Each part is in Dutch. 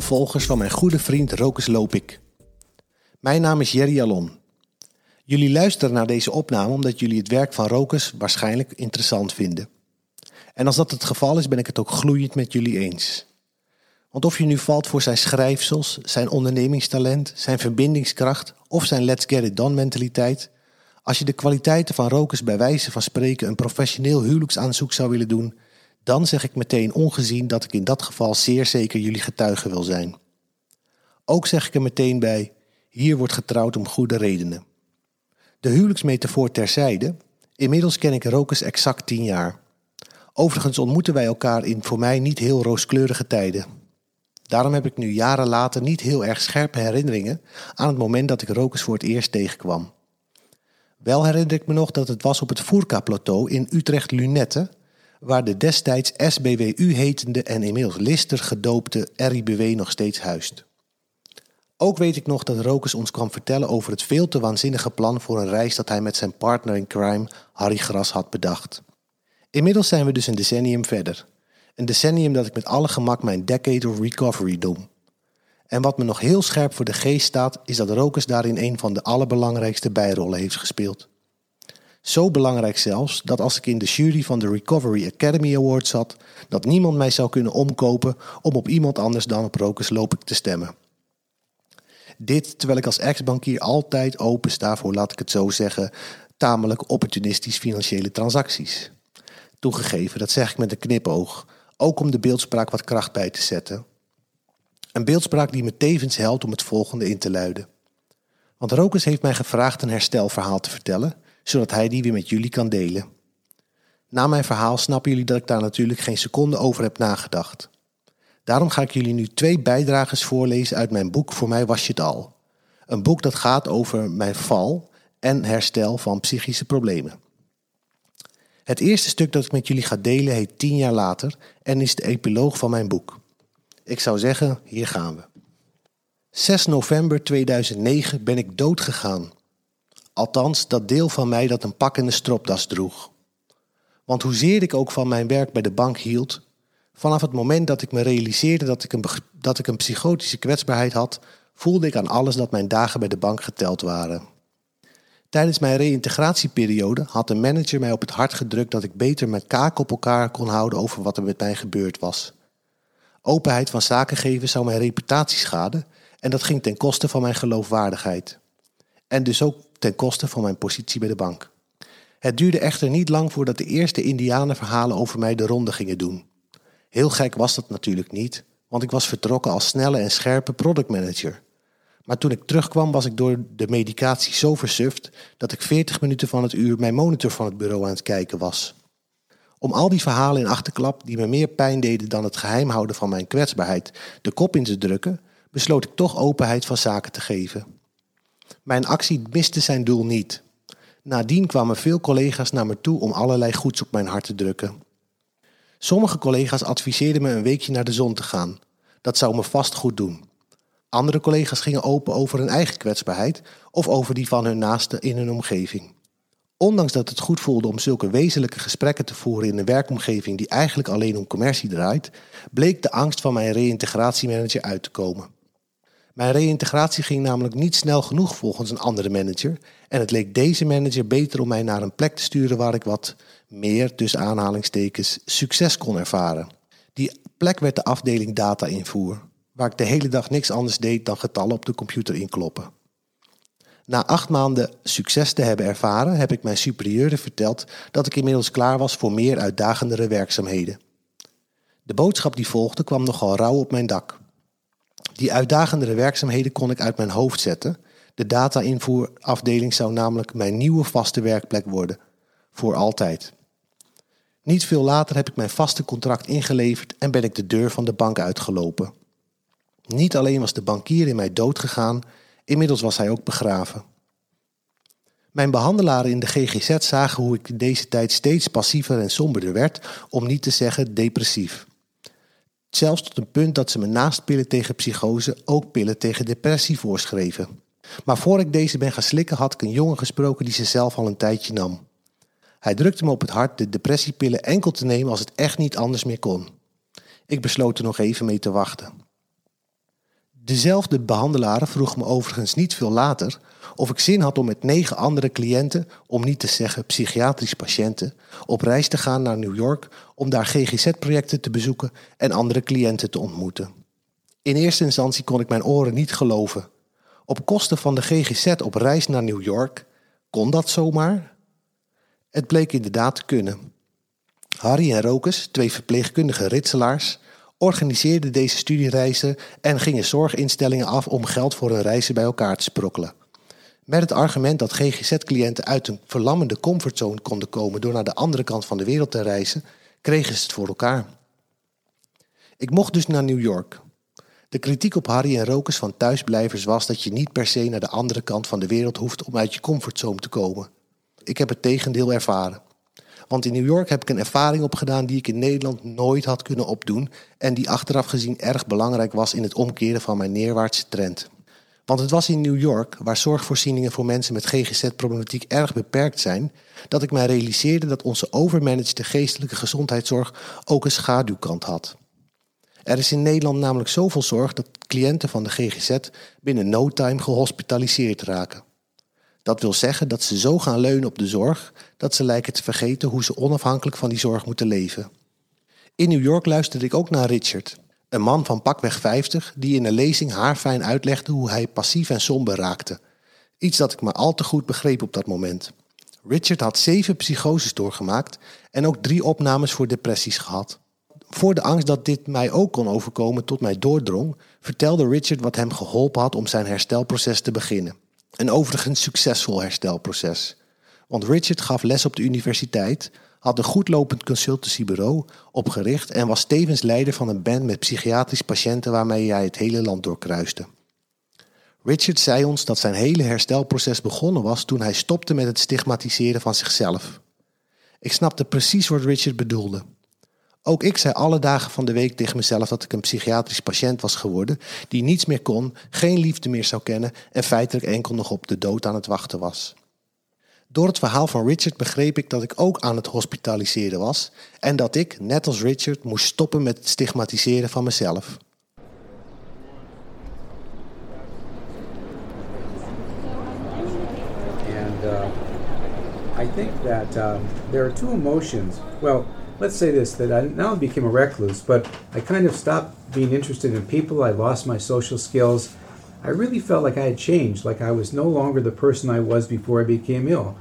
volgers van mijn goede vriend Rokus Lopik. Mijn naam is Jerry Alon. Jullie luisteren naar deze opname omdat jullie het werk van Rokus waarschijnlijk interessant vinden. En als dat het geval is, ben ik het ook gloeiend met jullie eens. Want of je nu valt voor zijn schrijfsels, zijn ondernemingstalent, zijn verbindingskracht of zijn let's get it done mentaliteit, als je de kwaliteiten van Rokus bij wijze van spreken een professioneel huwelijksaanzoek zou willen doen, dan zeg ik meteen ongezien dat ik in dat geval zeer zeker jullie getuige wil zijn. Ook zeg ik er meteen bij: hier wordt getrouwd om goede redenen. De huwelijksmetafoor terzijde, inmiddels ken ik Rokus exact tien jaar. Overigens ontmoeten wij elkaar in voor mij niet heel rooskleurige tijden. Daarom heb ik nu jaren later niet heel erg scherpe herinneringen aan het moment dat ik Rokus voor het eerst tegenkwam. Wel herinner ik me nog dat het was op het Voerka-plateau in Utrecht-Lunette, waar de destijds SBWU hetende en inmiddels Lister gedoopte RIBW nog steeds huist. Ook weet ik nog dat Rokus ons kwam vertellen over het veel te waanzinnige plan voor een reis dat hij met zijn partner in crime, Harry Gras, had bedacht. Inmiddels zijn we dus een decennium verder. Een decennium dat ik met alle gemak mijn Decade of Recovery noem. En wat me nog heel scherp voor de geest staat, is dat Rokus daarin een van de allerbelangrijkste bijrollen heeft gespeeld. Zo belangrijk zelfs dat als ik in de jury van de Recovery Academy Awards zat, dat niemand mij zou kunnen omkopen om op iemand anders dan op Rokus Lopik te stemmen. Dit terwijl ik als ex-bankier altijd open sta voor, laat ik het zo zeggen, tamelijk opportunistisch financiële transacties. Toegegeven, dat zeg ik met een knipoog, ook om de beeldspraak wat kracht bij te zetten. Een beeldspraak die me tevens helpt om het volgende in te luiden. Want Rokus heeft mij gevraagd een herstelverhaal te vertellen, zodat hij die weer met jullie kan delen. Na mijn verhaal snappen jullie dat ik daar natuurlijk geen seconde over heb nagedacht. Daarom ga ik jullie nu twee bijdrages voorlezen uit mijn boek Voor mij was je het al. Een boek dat gaat over mijn val en herstel van psychische problemen. Het eerste stuk dat ik met jullie ga delen heet tien jaar later en is de epiloog van mijn boek. Ik zou zeggen, hier gaan we. 6 november 2009 ben ik doodgegaan. Althans, dat deel van mij dat een pakkende stropdas droeg. Want hoezeer ik ook van mijn werk bij de bank hield, vanaf het moment dat ik me realiseerde dat ik, een, dat ik een psychotische kwetsbaarheid had, voelde ik aan alles dat mijn dagen bij de bank geteld waren. Tijdens mijn reïntegratieperiode had de manager mij op het hart gedrukt dat ik beter mijn kaak op elkaar kon houden over wat er met mij gebeurd was. Openheid van zaken geven zou mijn reputatie schaden en dat ging ten koste van mijn geloofwaardigheid. En dus ook ten koste van mijn positie bij de bank. Het duurde echter niet lang voordat de eerste Indianenverhalen over mij de ronde gingen doen. Heel gek was dat natuurlijk niet, want ik was vertrokken als snelle en scherpe productmanager. Maar toen ik terugkwam was ik door de medicatie zo versuft dat ik 40 minuten van het uur mijn monitor van het bureau aan het kijken was. Om al die verhalen in achterklap, die me meer pijn deden dan het geheim houden van mijn kwetsbaarheid, de kop in te drukken, besloot ik toch openheid van zaken te geven. Mijn actie miste zijn doel niet. Nadien kwamen veel collega's naar me toe om allerlei goeds op mijn hart te drukken. Sommige collega's adviseerden me een weekje naar de zon te gaan. Dat zou me vast goed doen. Andere collega's gingen open over hun eigen kwetsbaarheid of over die van hun naasten in hun omgeving. Ondanks dat het goed voelde om zulke wezenlijke gesprekken te voeren in een werkomgeving die eigenlijk alleen om commercie draait, bleek de angst van mijn reïntegratiemanager uit te komen. Mijn reïntegratie ging namelijk niet snel genoeg volgens een andere manager en het leek deze manager beter om mij naar een plek te sturen waar ik wat meer, tussen aanhalingstekens, succes kon ervaren. Die plek werd de afdeling data invoer, waar ik de hele dag niks anders deed dan getallen op de computer inkloppen. Na acht maanden succes te hebben ervaren, heb ik mijn superieuren verteld dat ik inmiddels klaar was voor meer uitdagendere werkzaamheden. De boodschap die volgde kwam nogal rauw op mijn dak. Die uitdagendere werkzaamheden kon ik uit mijn hoofd zetten. De data-invoerafdeling zou namelijk mijn nieuwe vaste werkplek worden, voor altijd. Niet veel later heb ik mijn vaste contract ingeleverd en ben ik de deur van de bank uitgelopen. Niet alleen was de bankier in mij doodgegaan, inmiddels was hij ook begraven. Mijn behandelaren in de GGZ zagen hoe ik in deze tijd steeds passiever en somberder werd, om niet te zeggen depressief. Zelfs tot een punt dat ze me naast pillen tegen psychose ook pillen tegen depressie voorschreven. Maar voor ik deze ben gaan slikken had ik een jongen gesproken die ze zelf al een tijdje nam. Hij drukte me op het hart de depressiepillen enkel te nemen als het echt niet anders meer kon. Ik besloot er nog even mee te wachten. Dezelfde behandelaar vroeg me overigens niet veel later of ik zin had om met negen andere cliënten, om niet te zeggen psychiatrische patiënten, op reis te gaan naar New York om daar GGZ-projecten te bezoeken en andere cliënten te ontmoeten. In eerste instantie kon ik mijn oren niet geloven. Op kosten van de GGZ op reis naar New York, kon dat zomaar? Het bleek inderdaad te kunnen. Harry en Rokus, twee verpleegkundige ritselaars, organiseerden deze studiereizen en gingen zorginstellingen af om geld voor hun reizen bij elkaar te sprokkelen. Met het argument dat GGZ-cliënten uit een verlammende comfortzone konden komen door naar de andere kant van de wereld te reizen, kregen ze het voor elkaar. Ik mocht dus naar New York. De kritiek op Harry en Rokers van thuisblijvers was dat je niet per se naar de andere kant van de wereld hoeft om uit je comfortzone te komen. Ik heb het tegendeel ervaren. Want in New York heb ik een ervaring opgedaan die ik in Nederland nooit had kunnen opdoen en die achteraf gezien erg belangrijk was in het omkeren van mijn neerwaartse trend. Want het was in New York, waar zorgvoorzieningen voor mensen met GGZ-problematiek erg beperkt zijn, dat ik mij realiseerde dat onze overmanagede geestelijke gezondheidszorg ook een schaduwkant had. Er is in Nederland namelijk zoveel zorg dat cliënten van de GGZ binnen no time gehospitaliseerd raken. Dat wil zeggen dat ze zo gaan leunen op de zorg dat ze lijken te vergeten hoe ze onafhankelijk van die zorg moeten leven. In New York luisterde ik ook naar Richard, een man van pakweg 50 die in een lezing haarfijn uitlegde hoe hij passief en somber raakte. Iets dat ik maar al te goed begreep op dat moment. Richard had zeven psychoses doorgemaakt en ook drie opnames voor depressies gehad. Voor de angst dat dit mij ook kon overkomen tot mij doordrong, vertelde Richard wat hem geholpen had om zijn herstelproces te beginnen. Een overigens succesvol herstelproces. Want Richard gaf les op de universiteit, had een goedlopend consultancybureau opgericht en was tevens leider van een band met psychiatrische patiënten waarmee hij het hele land doorkruiste. Richard zei ons dat zijn hele herstelproces begonnen was toen hij stopte met het stigmatiseren van zichzelf. Ik snapte precies wat Richard bedoelde. Ook ik zei alle dagen van de week tegen mezelf dat ik een psychiatrisch patiënt was geworden die niets meer kon, geen liefde meer zou kennen en feitelijk enkel nog op de dood aan het wachten was. Door het verhaal van Richard begreep ik dat ik ook aan het hospitaliseren was en dat ik, net als Richard, moest stoppen met het stigmatiseren van mezelf. And uh, I think that uh, there are two emotions. Well, let's say this that I now became a recluse, but I kind of stopped being interested in people. I lost my social skills. I really felt like I had changed, like I was no longer the person I was before I became ill.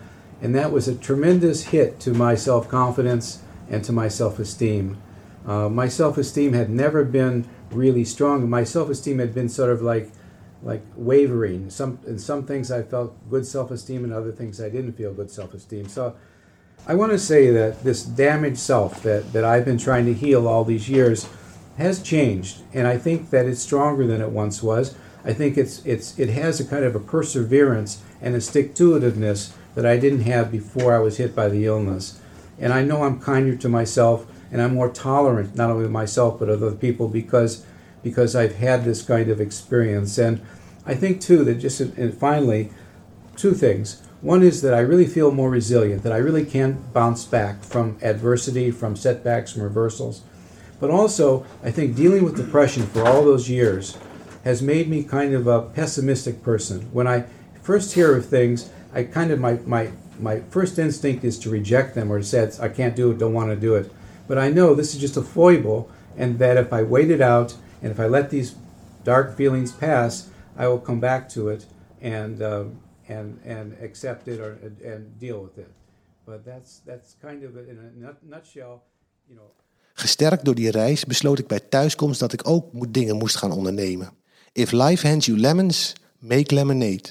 And that was a tremendous hit to my self confidence and to my self esteem. Uh, my self esteem had never been really strong. My self esteem had been sort of like like wavering. Some in some things I felt good self esteem, and other things I didn't feel good self esteem. So I want to say that this damaged self that, that I've been trying to heal all these years has changed, and I think that it's stronger than it once was. I think it's it's it has a kind of a perseverance and a stick to itiveness that I didn't have before I was hit by the illness. And I know I'm kinder to myself and I'm more tolerant not only with myself but of other people because because I've had this kind of experience. And I think too that just and finally, two things. One is that I really feel more resilient, that I really can bounce back from adversity, from setbacks, from reversals. But also, I think dealing with depression for all those years has made me kind of a pessimistic person. When I first hear of things, I kind of my my my first instinct is to reject them or to say I can't do it, don't want to do it. But I know this is just a foible, and that if I wait it out and if I let these dark feelings pass, I will come back to it and uh, and and accept it or and deal with it. But that's that's kind of in a nutshell, you know. Gesterkt door die reis besloot ik bij thuiskomst dat ik ook dingen moest gaan ondernemen. If life hands you lemons, make lemonade.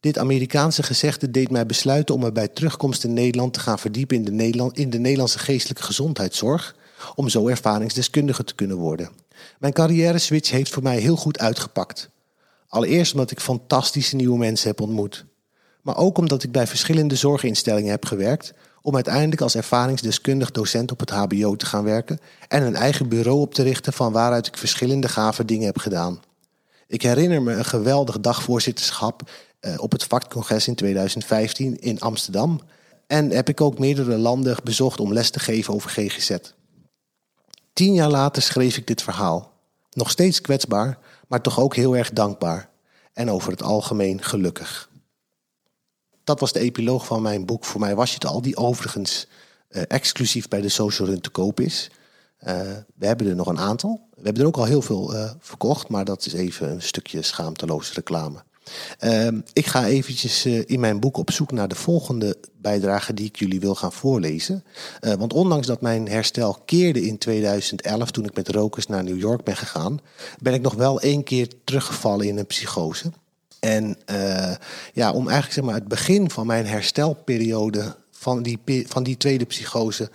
Dit Amerikaanse gezegde deed mij besluiten om me bij terugkomst in Nederland te gaan verdiepen in de, in de Nederlandse geestelijke gezondheidszorg, om zo ervaringsdeskundige te kunnen worden. Mijn carrière switch heeft voor mij heel goed uitgepakt. Allereerst omdat ik fantastische nieuwe mensen heb ontmoet. Maar ook omdat ik bij verschillende zorginstellingen heb gewerkt om uiteindelijk als ervaringsdeskundig docent op het HBO te gaan werken en een eigen bureau op te richten van waaruit ik verschillende gave dingen heb gedaan. Ik herinner me een geweldig dagvoorzitterschap op het vakcongres in 2015 in Amsterdam. En heb ik ook meerdere landen bezocht om les te geven over GGZ. Tien jaar later schreef ik dit verhaal. Nog steeds kwetsbaar, maar toch ook heel erg dankbaar. En over het algemeen gelukkig. Dat was de epiloog van mijn boek. Voor mij was je het al, die overigens uh, exclusief bij de Social Run te koop is. Uh, we hebben er nog een aantal. We hebben er ook al heel veel verkocht, maar dat is even een stukje schaamteloze reclame. Uh, ik ga eventjes in mijn boek op zoek naar de volgende bijdrage die ik jullie wil gaan voorlezen. want ondanks dat mijn herstel keerde in 2011 toen ik met rokers naar New York ben gegaan, ben ik nog wel één keer teruggevallen in een psychose. En ja, om eigenlijk zeg maar, het begin van mijn herstelperiode van die, van die tweede psychose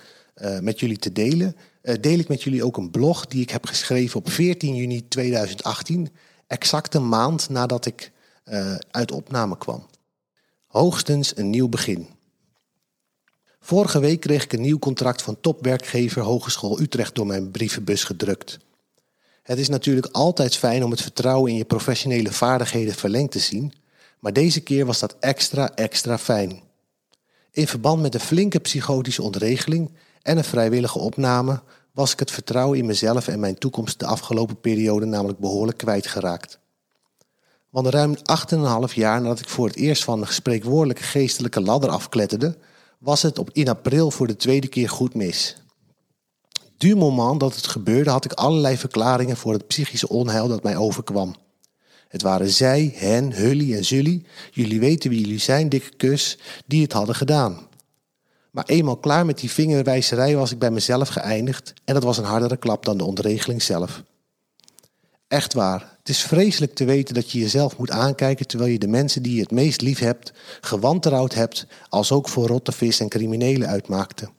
met jullie te delen, deel ik met jullie ook een blog die ik heb geschreven op 14 juni 2018, exact een maand nadat ik uh, uit opname kwam. Hoogstens een nieuw begin. Vorige week kreeg ik een nieuw contract van topwerkgever Hogeschool Utrecht door mijn brievenbus gedrukt. Het is natuurlijk altijd fijn om het vertrouwen in je professionele vaardigheden verlengd te zien, maar deze keer was dat extra, extra fijn. In verband met een flinke psychotische ontregeling en een vrijwillige opname was ik het vertrouwen in mezelf en mijn toekomst de afgelopen periode namelijk behoorlijk kwijtgeraakt. Want ruim 8,5 jaar nadat ik voor het eerst van de spreekwoordelijke geestelijke ladder afkletterde, was het op in april voor de tweede keer goed mis. Du moment dat het gebeurde had ik allerlei verklaringen voor het psychische onheil dat mij overkwam. Het waren zij, hen, Hully en Zully, jullie weten wie jullie zijn, dikke kus, die het hadden gedaan. Maar eenmaal klaar met die vingerwijzerij was ik bij mezelf geëindigd en dat was een hardere klap dan de ontregeling zelf. Echt waar, het is vreselijk te weten dat je jezelf moet aankijken terwijl je de mensen die je het meest lief hebt, gewantrouwd hebt, als ook voor rotte vis en criminelen uitmaakte.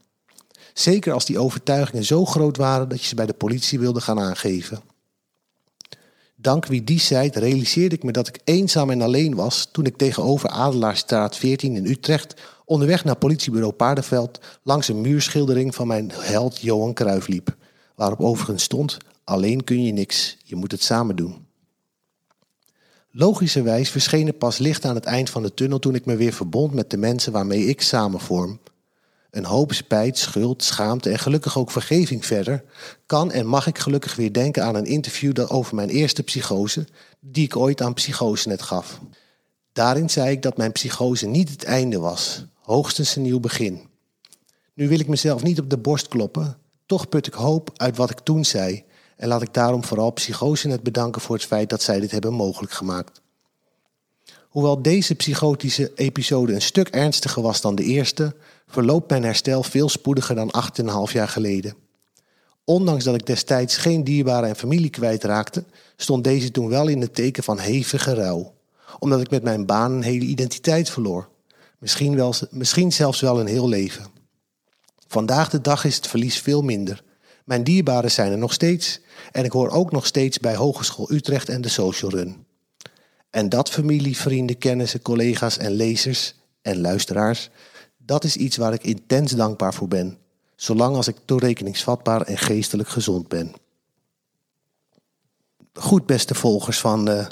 Zeker als die overtuigingen zo groot waren dat je ze bij de politie wilde gaan aangeven. Dank wie die zei, realiseerde ik me dat ik eenzaam en alleen was toen ik tegenover Adelaarsstraat 14 in Utrecht onderweg naar politiebureau Paardenveld langs een muurschildering van mijn held Johan Cruijff liep, waarop overigens stond: Alleen kun je niks, je moet het samen doen. Logischerwijs verscheen er pas licht aan het eind van de tunnel toen ik me weer verbond met de mensen waarmee ik samen vorm. Een hoop spijt, schuld, schaamte en gelukkig ook vergeving verder, kan en mag ik gelukkig weer denken aan een interview over mijn eerste psychose, die ik ooit aan Psychosenet gaf. Daarin zei ik dat mijn psychose niet het einde was, hoogstens een nieuw begin. Nu wil ik mezelf niet op de borst kloppen, toch put ik hoop uit wat ik toen zei en laat ik daarom vooral Psychosenet bedanken voor het feit dat zij dit hebben mogelijk gemaakt. Hoewel deze psychotische episode een stuk ernstiger was dan de eerste, verloopt mijn herstel veel spoediger dan 8,5 jaar geleden. Ondanks dat ik destijds geen dierbare en familie kwijtraakte, stond deze toen wel in het teken van hevige rouw. Omdat ik met mijn baan een hele identiteit verloor. Misschien, wel, misschien zelfs wel een heel leven. Vandaag de dag is het verlies veel minder. Mijn dierbaren zijn er nog steeds en ik hoor ook nog steeds bij Hogeschool Utrecht en de Social Run. En dat familie, vrienden, kennissen, collega's en lezers en luisteraars, dat is iets waar ik intens dankbaar voor ben, zolang als ik toerekeningsvatbaar en geestelijk gezond ben. Goed, beste volgers van uh,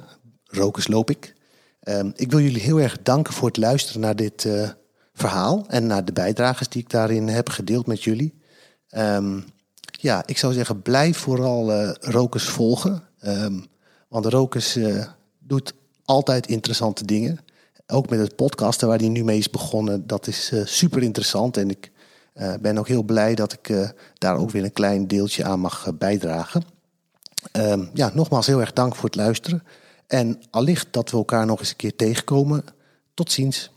Rokers Loop ik. Uh, ik wil jullie heel erg danken voor het luisteren naar dit uh, verhaal en naar de bijdrages die ik daarin heb gedeeld met jullie. Um, ja, ik zou zeggen, blijf vooral uh, Rokers volgen. Um, want Rokers doet altijd interessante dingen. Ook met het podcasten waar hij nu mee is begonnen. Dat is uh, super interessant. En ik ben ook heel blij dat ik daar ook weer een klein deeltje aan mag bijdragen. Um, ja, nogmaals heel erg dank voor het luisteren. En allicht dat we elkaar nog eens een keer tegenkomen. Tot ziens.